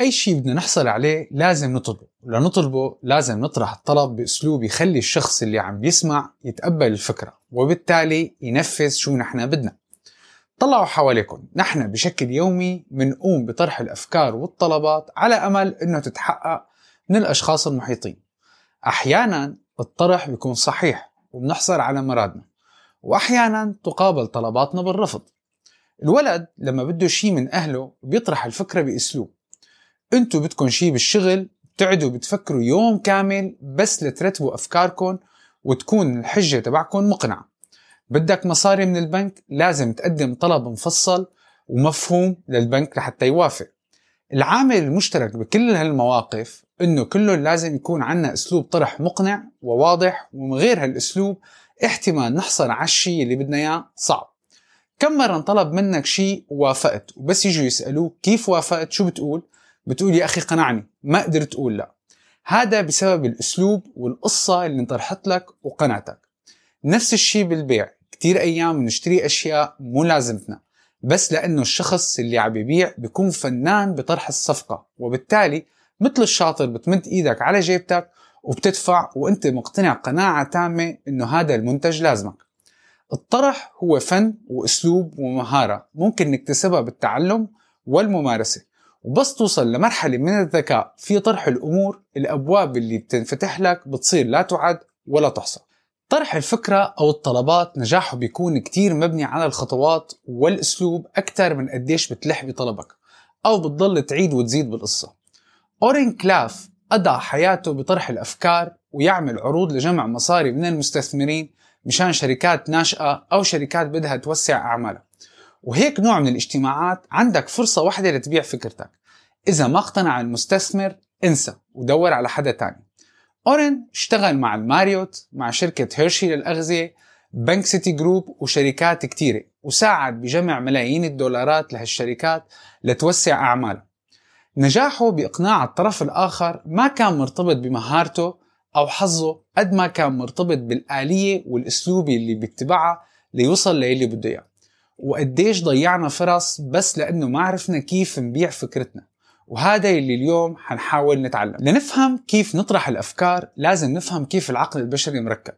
أي شيء بدنا نحصل عليه لازم نطلبه. ولنطلبه لازم نطرح الطلب بأسلوب يخلي الشخص اللي عم بيسمع يتقبل الفكرة وبالتالي ينفذ شو نحن بدنا. طلعوا حواليكم. نحن بشكل يومي بنقوم بطرح الأفكار والطلبات على أمل أنه تتحقق من الأشخاص المحيطين. أحيانا الطرح بيكون صحيح وبنحصل على مرادنا وأحيانا تقابل طلباتنا بالرفض. الولد لما بده شيء من أهله بيطرح الفكرة بأسلوب. أنتوا بدكم شيء بالشغل بتقعدوا بتفكروا يوم كامل بس لترتبوا أفكاركم وتكون الحجة تبعكم مقنعة. بدك مصاري من البنك لازم تقدم طلب مفصل ومفهوم للبنك لحتى يوافق. العامل المشترك بكل هالمواقف إنه كله لازم يكون عنا أسلوب طرح مقنع وواضح ومن غير هالأسلوب احتمال نحصل على الشيء اللي بدنا إياه صعب. كم مرة انطلب منك شيء ووافقت وبس يجوا يسألوك كيف وافقت شو بتقول؟ بتقول يا أخي قنعني ما قدرت تقول لا. هذا بسبب الأسلوب والقصة اللي انطرحت لك وقنعتك. نفس الشيء بالبيع. كتير أيام بنشتري أشياء مو لازمتنا. بس لأنه الشخص اللي عم يبيع بيكون فنان بطرح الصفقة. وبالتالي مثل الشاطر بتمد إيدك على جيبتك وبتدفع وأنت مقتنع قناعة تامة إنه هذا المنتج لازمك. الطرح هو فن وأسلوب ومهارة. ممكن نكتسبها بالتعلم والممارسة. وبس توصل لمرحلة من الذكاء. في طرح الأمور الأبواب اللي بتنفتح لك بتصير لا تعد ولا تحصى. طرح الفكرة أو الطلبات نجاحه بيكون كتير مبني على الخطوات والأسلوب أكثر من قديش بتلح بطلبك أو بتضل تعيد وتزيد بالقصة. أورين كلاف قضى حياته بطرح الأفكار ويعمل عروض لجمع مصاري من المستثمرين مشان شركات ناشئة أو شركات بدها توسع أعمالها. وهيك نوع من الاجتماعات عندك فرصة واحدة لتبيع فكرتك. إذا ما اقتنع المستثمر انسى ودور على حدا تاني. أورين اشتغل مع الماريوت مع شركة هيرشي للأغذية بنك سيتي جروب وشركات كتيرة وساعد بجمع ملايين الدولارات لهالشركات لتوسع أعمالها نجاحه بإقناع الطرف الآخر ما كان مرتبط بمهارته أو حظه قد ما كان مرتبط بالآلية والأسلوب اللي بيتبعها ليوصل للي بده إياه. وقديش ضيعنا فرص بس لأنه ما عرفنا كيف نبيع فكرتنا. وهذا اللي اليوم حنحاول نتعلم. لنفهم كيف نطرح الأفكار لازم نفهم كيف العقل البشري مركب.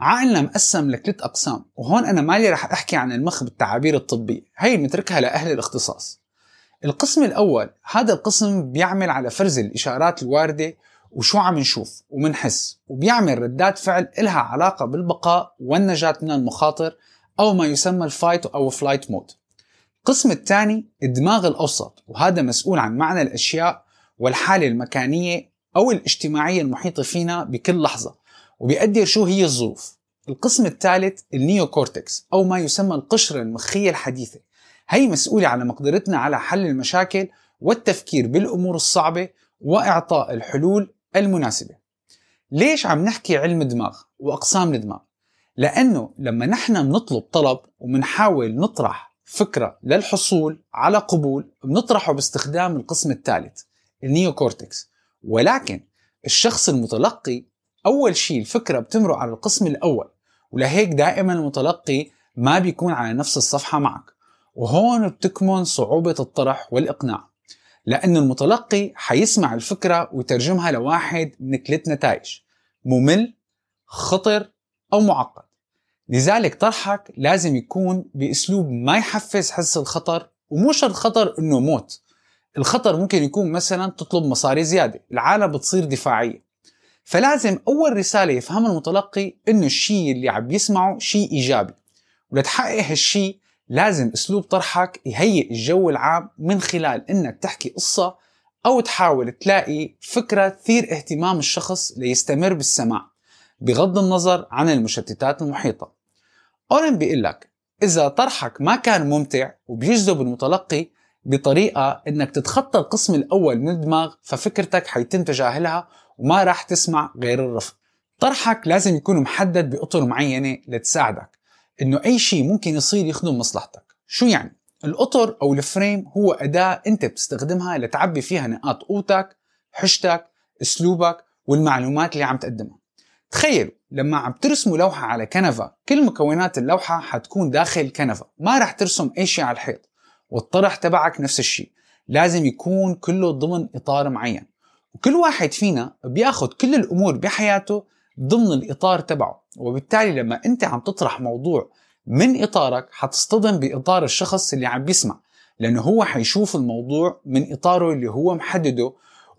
عقلنا مقسم لثلاث أقسام وهون أنا مالي رح أحكي عن المخ بالتعابير الطبية. هي بنتركها لأهل الاختصاص. القسم الأول هذا القسم بيعمل على فرز الإشارات الواردة وشو عم نشوف ومنحس وبيعمل ردات فعل إلها علاقة بالبقاء والنجاة من المخاطر أو ما يسمى ال fight or flight mode القسم الثاني الدماغ الأوسط وهذا مسؤول عن معنى الأشياء والحالة المكانية أو الاجتماعية المحيطة فينا بكل لحظة وبيقدر شو هي الظروف. القسم الثالث ال neocortex أو ما يسمى القشرة المخية الحديثة. هي مسؤولة على مقدرتنا على حل المشاكل والتفكير بالأمور الصعبة وإعطاء الحلول المناسبة. ليش عم نحكي علم دماغ وأقسام الدماغ؟ لأنه لما نحن بنطلب طلب ومنحاول نطرح فكرة للحصول على قبول بنطرحه باستخدام القسم الثالث النيو كورتكس ولكن الشخص المتلقي أول شيء الفكرة بتمرق على القسم الأول ولهيك دائما المتلقي ما بيكون على نفس الصفحة معك. وهون بتكمن صعوبة الطرح والإقناع. لأن المتلقي حيسمع الفكرة ويترجمها لواحد من ثلاث نتائج. ممل خطر أو معقد. لذلك طرحك لازم يكون بأسلوب ما يحفز حس الخطر ومو شرط خطر إنه موت الخطر ممكن يكون مثلا تطلب مصاري زيادة العالم بتصير دفاعية. فلازم أول رسالة يفهمها المتلقي إنه الشيء اللي عم يسمعه شيء إيجابي. ولتحقق هالشيء لازم أسلوب طرحك يهيئ الجو العام من خلال إنك تحكي قصة أو تحاول تلاقي فكرة تثير اهتمام الشخص ليستمر بالسماع بغض النظر عن المشتتات المحيطة. أورين بيقول لك إذا طرحك ما كان ممتع وبيجذب المتلقي بطريقة إنك تتخطى القسم الأول من الدماغ ففكرتك حيتم تجاهلها وما راح تسمع غير الرفض. طرحك لازم يكون محدد بأطر معينة لتساعدك إنه أي شيء ممكن يصير يخدم مصلحتك. شو يعني؟ الأطر أو الفريم هو أداة أنت بتستخدمها لتعبي فيها نقاط قوتك حجتك أسلوبك والمعلومات اللي عم تقدمها. تخيلوا لما عم ترسموا لوحة على كنفة كل مكونات اللوحة حتكون داخل الكنفة ما رح ترسم أي شيء على الحيط والطرح تبعك نفس الشيء. لازم يكون كله ضمن إطار معين. وكل واحد فينا بياخد كل الأمور بحياته ضمن الإطار تبعه. وبالتالي لما أنت عم تطرح موضوع من إطارك حتصطدم بإطار الشخص اللي عم بيسمع. لأنه هو حيشوف الموضوع من إطاره اللي هو محدده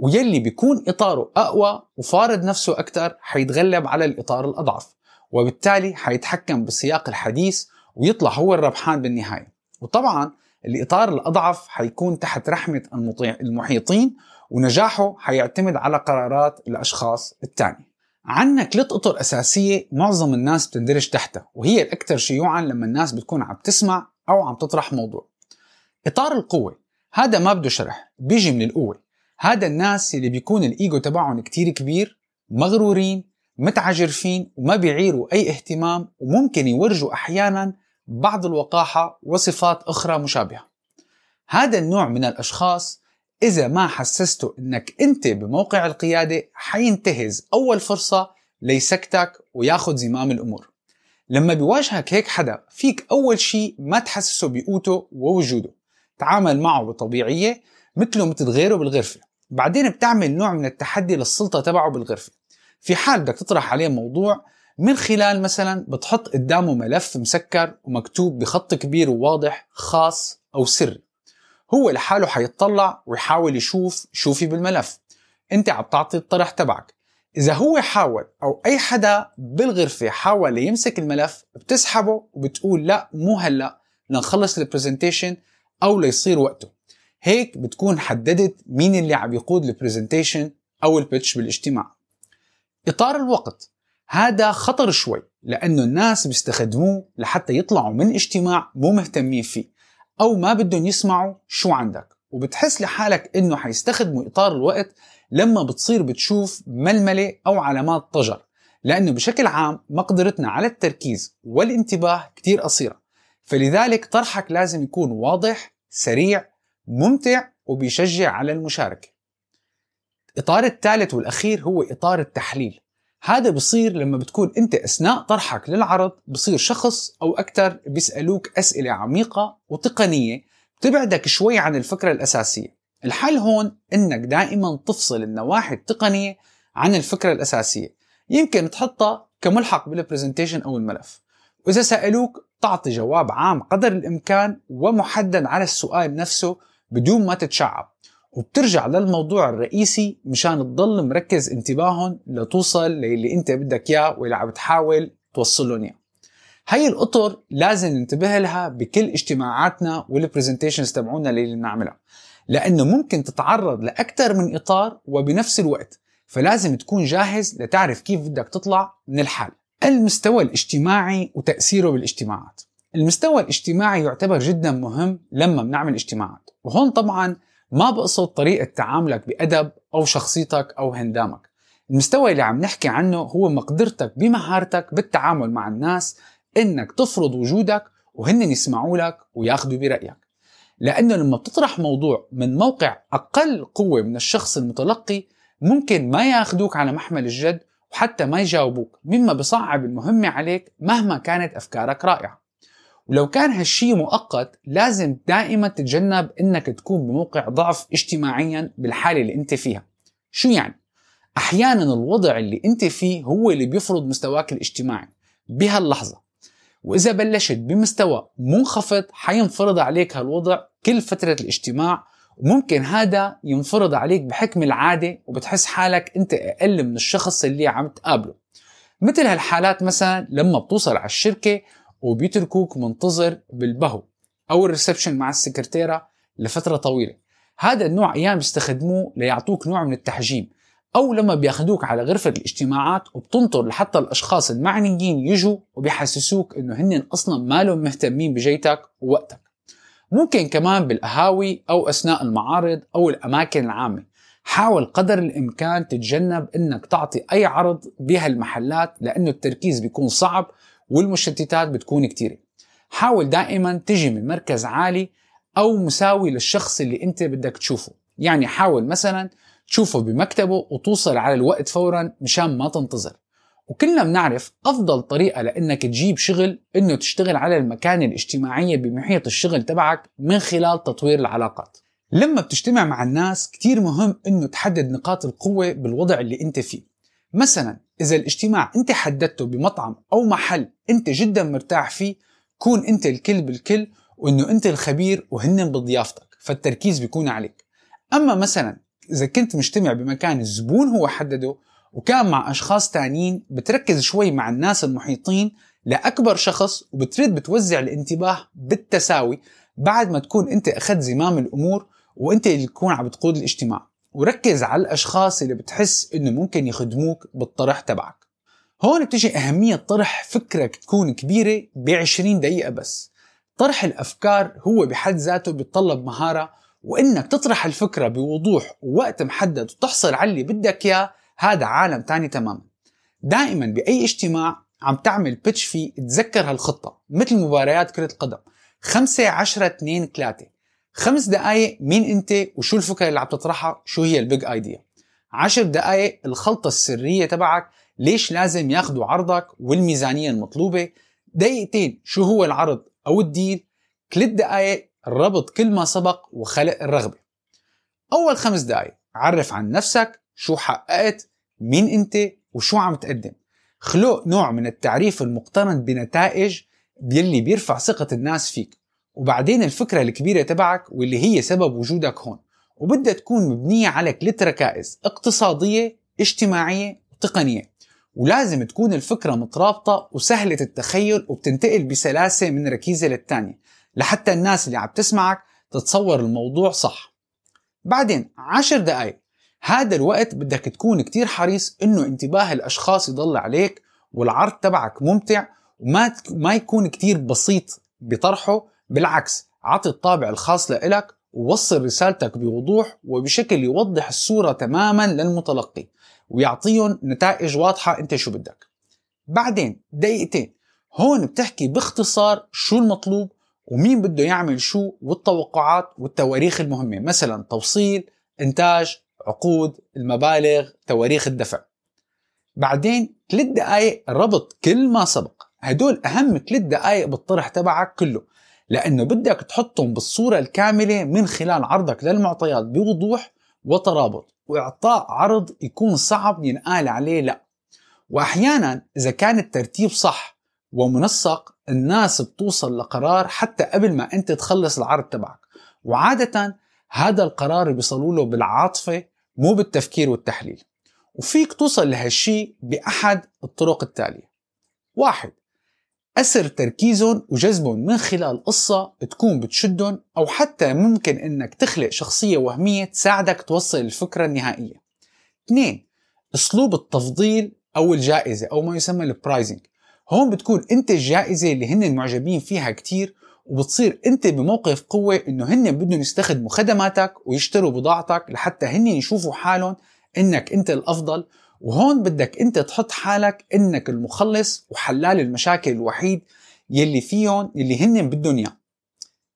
ويلي بيكون إطاره أقوى وفارض نفسه أكثر حيتغلب على الإطار الأضعف وبالتالي حيتحكم بسياق الحديث ويطلع هو الربحان بالنهاية. وطبعا الإطار الأضعف حيكون تحت رحمة المحيطين ونجاحه حيعتمد على قرارات الأشخاص الثانية. عنا ثلاث أطر أساسية معظم الناس بتندرج تحتها وهي الأكثر شيوعا لما الناس بتكون عم تسمع أو عم تطرح موضوع. إطار القوة هذا ما بده شرح بيجي من القوة. هذا الناس اللي بيكون الإيجو تبعهم كتير كبير مغرورين متعجرفين وما بيعيروا أي اهتمام وممكن يورجوا أحيانا بعض الوقاحة وصفات أخرى مشابهة. هذا النوع من الأشخاص إذا ما حسسته إنك أنت بموقع القيادة حينتهز أول فرصة ليسكتك وياخد زمام الأمور. لما بيواجهك هيك حدا فيك أول شيء ما تحسسه بقوته ووجوده. تعامل معه بطبيعية مثله مثل غيره بالغرفة. بعدين بتعمل نوع من التحدي للسلطة تبعه بالغرفة. في حال بدك تطرح عليه موضوع من خلال مثلا بتحط قدامه ملف مسكر ومكتوب بخط كبير وواضح خاص أو سري. هو لحاله حيطلع ويحاول يشوف شو في بالملف. أنت عم تعطي الطرح تبعك. إذا هو حاول أو أي حدا بالغرفة حاول يمسك الملف بتسحبه وبتقول لا مو هلأ لنخلص ال presentation أو ليصير وقته. هيك بتكون حددت مين اللي عم يقود ال presentation أو البيتش بالاجتماع. إطار الوقت. هذا خطر شوي لأنه الناس بيستخدموه لحتى يطلعوا من اجتماع مو مهتمين فيه أو ما بدهم يسمعوا شو عندك. وبتحس لحالك إنه حيستخدموا إطار الوقت لما بتصير بتشوف ململة أو علامات طجر لأنه بشكل عام مقدرتنا على التركيز والانتباه كتير قصيرة. فلذلك طرحك لازم يكون واضح سريع ممتع وبيشجع على المشاركة. الإطار الثالث والأخير هو إطار التحليل. هذا بصير لما بتكون أنت أثناء طرحك للعرض بصير شخص أو أكثر بيسألوك أسئلة عميقة وتقنية بتبعدك شوي عن الفكرة الأساسية. الحل هون إنك دائما تفصل النواحي التقنية عن الفكرة الأساسية. يمكن تحطها كملحق بالبرزنتيشن أو الملف. وإذا سألوك تعطي جواب عام قدر الإمكان ومحدد على السؤال نفسه بدون ما تتشعب. وبترجع للموضوع الرئيسي مشان تضل مركز انتباههم لتوصل للي انت بدك اياه واللي عم تحاول توصل لهم اياه. هاي الأطر لازم ننتبه لها بكل اجتماعاتنا والبرزنتيشنز تبعونا اللي بنعملها. لأنه ممكن تتعرض لاكثر من إطار وبنفس الوقت. فلازم تكون جاهز لتعرف كيف بدك تطلع من الحال. المستوى الاجتماعي وتأثيره بالاجتماعات. المستوى الاجتماعي يعتبر جدا مهم لما بنعمل اجتماعات. وهون طبعا ما بقصد طريقة تعاملك بأدب أو شخصيتك أو هندامك. المستوى اللي عم نحكي عنه هو مقدرتك بمهارتك بالتعامل مع الناس إنك تفرض وجودك وهن يسمعوا لك وياخذوا برأيك. لأنه لما بتطرح موضوع من موقع أقل قوة من الشخص المتلقي ممكن ما ياخذوك على محمل الجد وحتى ما يجاوبوك مما بصعب المهمة عليك مهما كانت أفكارك رائعة. ولو كان هالشي مؤقت لازم دائما تتجنب إنك تكون بموقع ضعف اجتماعيا بالحالة اللي أنت فيها. شو يعني؟ أحيانا الوضع اللي أنت فيه هو اللي بيفرض مستواك الاجتماعي بهاللحظة. وإذا بلشت بمستوى منخفض حينفرض عليك هالوضع كل فترة الاجتماع. وممكن هذا ينفرض عليك بحكم العادة وبتحس حالك أنت أقل من الشخص اللي عم تقابله. مثل هالحالات مثلا لما بتوصل على الشركة وبيتركوك منتظر بالبهو أو الريسبشن مع السكرتيرة لفترة طويلة. هذا النوع أيام بيستخدموه ليعطوك نوع من التحجيم أو لما بياخذوك على غرفة الاجتماعات وبتنطر لحتى الأشخاص المعنيين يجوا وبيحسسوك إنه هن أصلا ما لهم مهتمين بجيتك ووقتك. ممكن كمان بالقهاوي أو أثناء المعارض أو الأماكن العامة. حاول قدر الإمكان تتجنب أنك تعطي أي عرض بهالمحلات لأنه التركيز بيكون صعب والمشتتات بتكون كتيرة. حاول دائما تجي من مركز عالي أو مساوي للشخص اللي أنت بدك تشوفه. يعني حاول مثلا تشوفه بمكتبه وتوصل على الوقت فورا مشان ما تنتظر. وكلنا بنعرف أفضل طريقة لأنك تجيب شغل إنه تشتغل على المكانة الاجتماعية بمحيط الشغل تبعك من خلال تطوير العلاقات. لما بتجتمع مع الناس كتير مهم إنه تحدد نقاط القوة بالوضع اللي أنت فيه. مثلا إذا الاجتماع أنت حددته بمطعم أو محل أنت جدا مرتاح فيه كون أنت الكل بالكل وإنه أنت الخبير وهن بضيافتك فالتركيز بيكون عليك. أما مثلا إذا كنت مجتمع بمكان الزبون هو حدده وكان مع أشخاص تانيين بتركز شوي مع الناس المحيطين لأكبر شخص وبتريد بتوزع الانتباه بالتساوي بعد ما تكون أنت أخذت زمام الأمور وأنت اللي تكون عم بتقود الاجتماع. وركز على الأشخاص اللي بتحس إنه ممكن يخدموك بالطرح تبعك. هون بتجي أهمية طرح فكرة تكون كبيرة ب 20 دقيقة بس. طرح الأفكار هو بحد ذاته بيتطلب مهارة وإنك تطرح الفكرة بوضوح ووقت محدد وتحصل على اللي بدك إياه هذا عالم تاني تماما. دائما بأي اجتماع عم تعمل بيتش فيه تذكر هالخطة مثل مباريات كرة القدم. خمسة عشرة اثنين ثلاثة. خمس دقايق مين انت وشو الفكرة اللي عم تطرحها؟ شو هي البيج ايديا؟ عشر دقايق الخلطة السرية تبعك ليش لازم ياخذوا عرضك والميزانية المطلوبة؟ دقيقتين شو هو العرض أو الديل؟ ثلاث دقايق ربط كل ما سبق وخلق الرغبة. أول خمس دقايق عرف عن نفسك شو حققت مين أنت وشو عم تقدم. خلق نوع من التعريف المقترن بنتائج يلي بيرفع ثقة الناس فيك. وبعدين الفكرة الكبيرة تبعك واللي هي سبب وجودك هون. وبدها تكون مبنية على ثلاث ركائز اقتصادية اجتماعية وتقنية. ولازم تكون الفكرة مترابطة وسهلة التخيل وبتنتقل بسلاسة من ركيزة للتانية لحتى الناس اللي عم تسمعك تتصور الموضوع صح. بعدين عشر دقايق. هذا الوقت بدك تكون كتير حريص إنه انتباه الأشخاص يضل عليك والعرض تبعك ممتع وما ما يكون كتير بسيط بطرحه بالعكس عطي الطابع الخاص لإلك ووصل رسالتك بوضوح وبشكل يوضح الصورة تماما للمتلقي ويعطيهم نتائج واضحة أنت شو بدك. بعدين دقيقتين هون بتحكي باختصار شو المطلوب ومين بده يعمل شو والتوقعات والتواريخ المهمة مثلا توصيل إنتاج عقود المبالغ تواريخ الدفع. بعدين ثلاث دقائق ربط كل ما سبق. هدول أهم ثلاث دقائق بالطرح تبعك كله. لأنه بدك تحطهم بالصورة الكاملة من خلال عرضك للمعطيات بوضوح وترابط وإعطاء عرض يكون صعب ينقال عليه لا. وأحيانا إذا كان الترتيب صح ومنسق الناس بتوصل لقرار حتى قبل ما أنت تخلص العرض تبعك. وعادة هذا القرار بيصلوا له بالعاطفة مو بالتفكير والتحليل. وفيك توصل لهالشي بأحد الطرق التالية. واحد أسر تركيزهم وجذبهم من خلال قصة تكون بتشدهم أو حتى ممكن إنك تخلق شخصية وهمية تساعدك توصل الفكرة النهائية. اثنين أسلوب التفضيل أو الجائزة أو ما يسمى البرايزنج هون بتكون أنت الجائزة اللي هن معجبين فيها كتير وبتصير أنت بموقف قوة إنه هن بدهم يستخدموا خدماتك ويشتروا بضاعتك لحتى هن يشوفوا حالهم إنك أنت الأفضل وهون بدك انت تحط حالك انك المخلص وحلال المشاكل الوحيد يلي فيهم يلي هن بدهم اياه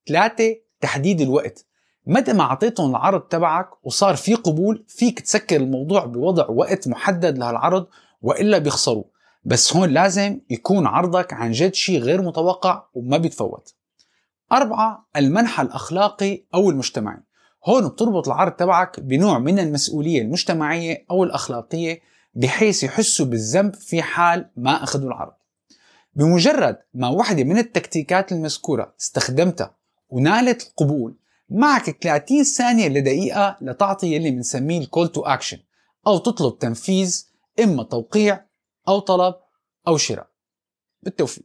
ثلاثة تحديد الوقت. متى ما اعطيتهم العرض تبعك وصار في قبول فيك تسكر الموضوع بوضع وقت محدد لهالعرض وإلا بيخسروا. بس هون لازم يكون عرضك عن جد شيء غير متوقع وما بيتفوت. أربعة المنحى الأخلاقي أو المجتمعي. هون بتربط العرض تبعك بنوع من المسؤولية المجتمعية أو الأخلاقية بحيث يحسوا بالذنب في حال ما أخذوا العرض. بمجرد ما واحدة من التكتيكات المذكورة استخدمتها ونالت القبول معك 30 ثانية لدقيقة لتعطي يلي بنسميه ال call to action أو تطلب تنفيذ إما توقيع أو طلب أو شراء. بالتوفيق.